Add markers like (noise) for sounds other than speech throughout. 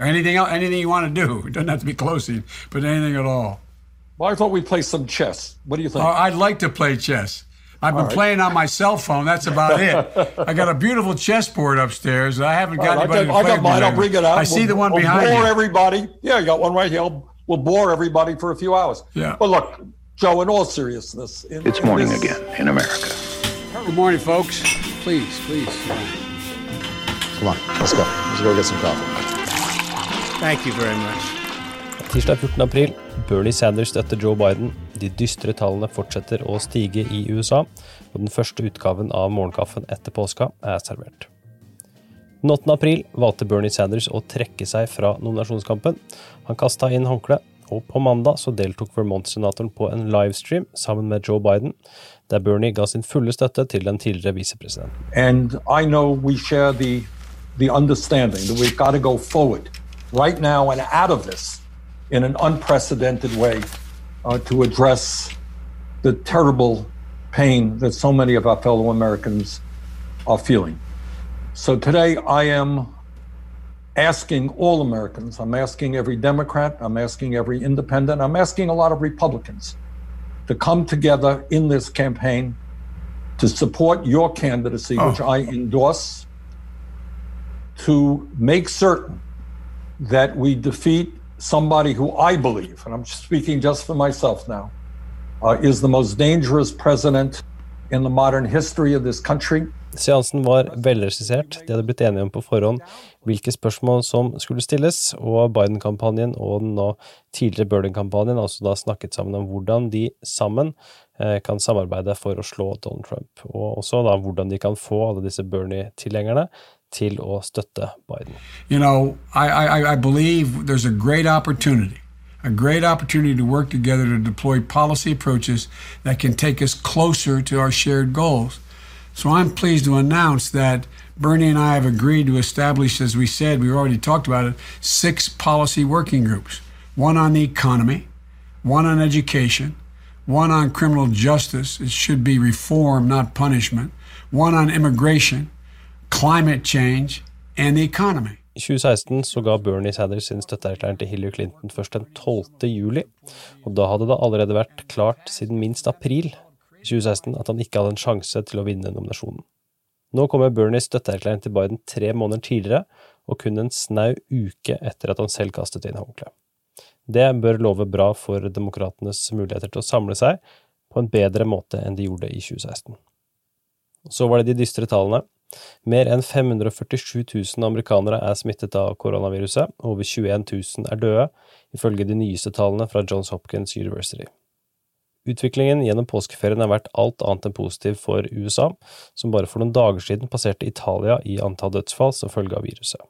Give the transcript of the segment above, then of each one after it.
or anything else, anything you want to do. (laughs) It doesn't have to be closing, but anything at all. Well, I thought we'd play some chess. What do you think? Oh, I'd like to play chess. I've been right. playing on my cell phone. That's about it. (laughs) I got a beautiful chessboard upstairs. I haven't got All right, I anybody got, to I got mine. I'll bring it out. I see We'll- the one we'll behind bore you. everybody. Yeah, you got one right here. We'll bore everybody for a few hours. Yeah. But look, Joe, in all seriousness, in, It's in morning this- again in America. Good morning, folks. Please, please. Come on, let's go. Let's go get some coffee. Thank you very much. Tirsdag 14. april. Bernie Sanders støtter Joe Biden. De dystre tallene fortsetter å stige i USA, og den første utgaven av morgenkaffen etter påska er servert. Den 8. april valgte Bernie Sanders å trekke seg fra nominasjonskampen. Han kasta inn håndkleet, og på mandag så deltok Vermont-senatoren på en livestream sammen med Joe Biden, der Bernie ga sin fulle støtte til den tidligere visepresidenten. And I know we share the, the understanding that we've got to go forward right now and out of this in an unprecedented way uh, to address the terrible pain that so many of our fellow Americans are feeling. So today I am asking all Americans, I'm asking every Democrat, I'm asking every independent, I'm asking a lot of Republicans to come together in this campaign to support your candidacy, which I endorse, to make certain that we defeat somebody who I believe, and I'm speaking just for myself now, uh, is the most dangerous president in the modern history of this country. Seansen var velregissert. De hadde blitt enige om på forhånd hvilke spørsmål som skulle stilles, og Biden-kampanjen og den nå tidligere Berlin-kampanjen også da snakket sammen om hvordan de sammen eh, kan samarbeide for å slå Donald Trump, og også da hvordan de kan få alle disse Bernie-tilhengerne til å støtte Biden. You know, I, I, I believe there's a great opportunity, a great opportunity to work together to deploy policy approaches that can take us closer to our shared goals. So I'm pleased to announce that Bernie and I have agreed to establish, as we said, we've already talked about it, six policy working groups one on the economy, one on education, one on criminal justice, it should be reform, not punishment, one on immigration, climate change, and the economy. I 2016 så ga Bernie Sanders sin støtteerklæring til Hillary Clinton først den 12. juli, og da hadde det allerede vært klart siden minst april i 2016 at han ikke hadde en sjanse til å vinne nominasjonen. Nå kommer Bernies støtteerklæring til Biden tre måneder tidligere, og kun en snau uke etter at han selv kastet inn håndkleet. Det bør love bra for demokratenes muligheter til å samle seg på en bedre måte enn de gjorde i 2016. Så var det de dystre tallene. Mer enn 547 000 amerikanere er smittet av koronaviruset, og over 21 000 er døde, ifølge de nyeste tallene fra Johns Hopkins University. Utviklingen gjennom påskeferien har vært alt annet enn positiv for USA, som bare for noen dager siden passerte Italia i antall dødsfall som følge av viruset.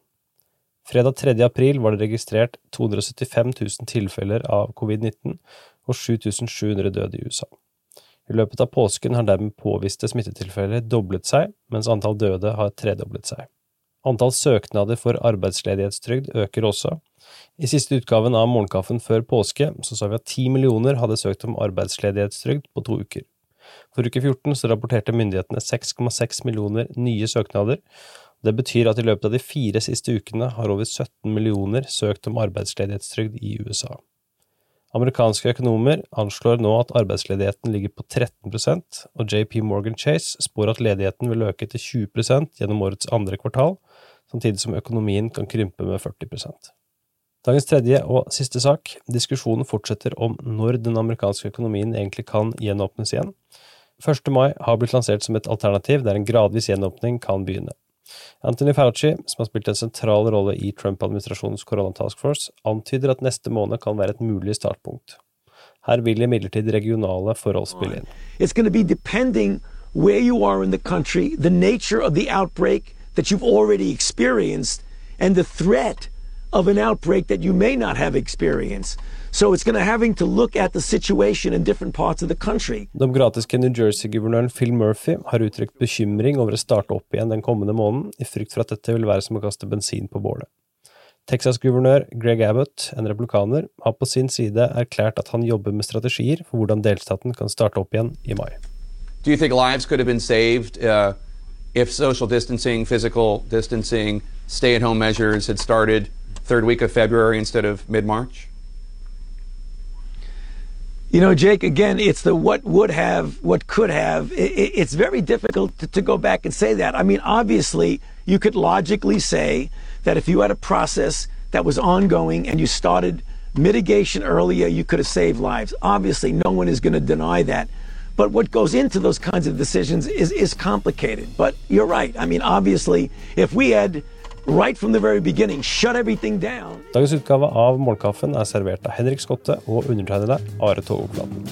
Fredag 3. april var det registrert 275 000 tilfeller av covid-19 og 7700 døde i USA. I løpet av påsken har dermed påviste smittetilfeller doblet seg, mens antall døde har tredoblet seg. Antall søknader for arbeidsledighetstrygd øker også. I siste utgaven av Morgenkaffen før påske så sa vi at ti millioner hadde søkt om arbeidsledighetstrygd på to uker. For uke 14 så rapporterte myndighetene 6,6 millioner nye søknader. Det betyr at i løpet av de fire siste ukene har over 17 millioner søkt om arbeidsledighetstrygd i USA. Amerikanske økonomer anslår nå at arbeidsledigheten ligger på 13% og JP Morgan Chase spår at ledigheten vil øke til 20% gjennom årets andre kvartal, samtidig som økonomien kan krympe med 40% Dagens tredje og siste sak. Diskusjonen fortsetter om når den amerikanske økonomien egentlig kan gjenåpnes igjen. 1. mai har blitt lansert som et alternativ der en gradvis gjenåpning kan begynne. Anthony Fauci, som har spilt en sentral rolle i Trump-administrasjonens koronataskforce, antyder at neste måned kan være et mulig startpunkt. Her vil imidlertid regionale forhold spille inn. It's be where you are in the country, the nature of the outbreak that you've already experienced, and the threat of an outbreak that you may not have experienced. So it's going to having to look at the situation in different parts of the country. Demokratiske New Jersey-guvernøren Phil Murphy har uttrykt bekymring over å starte opp igjen den kommende måneden, i frykt for at dette vil være som å kaste bensin på bålet. Texas-guvernør Greg Abbott, en republikaner, har på sin side erklært at han jobber med strategier for hvordan delstaten kan starte opp igjen i mai. Do you think lives could have been saved uh, if social distancing, physical distancing, stay at home measures had started third week of February instead of mid March? You know, Jake, again, it's the what would have, what could have. It, it's very difficult to, to, go back and say that. I mean, obviously, you could logically say that if you had a process that was ongoing and you started mitigation earlier, you could have saved lives. Obviously, no one is going to deny that. But what goes into those kinds of decisions is, is complicated. But you're right. I mean, obviously, if we had right from the very beginning, shut everything down. Dagens utgave av Morgenkaffen er servert av Henrik Skotte og undertegnede Are Togokvallen.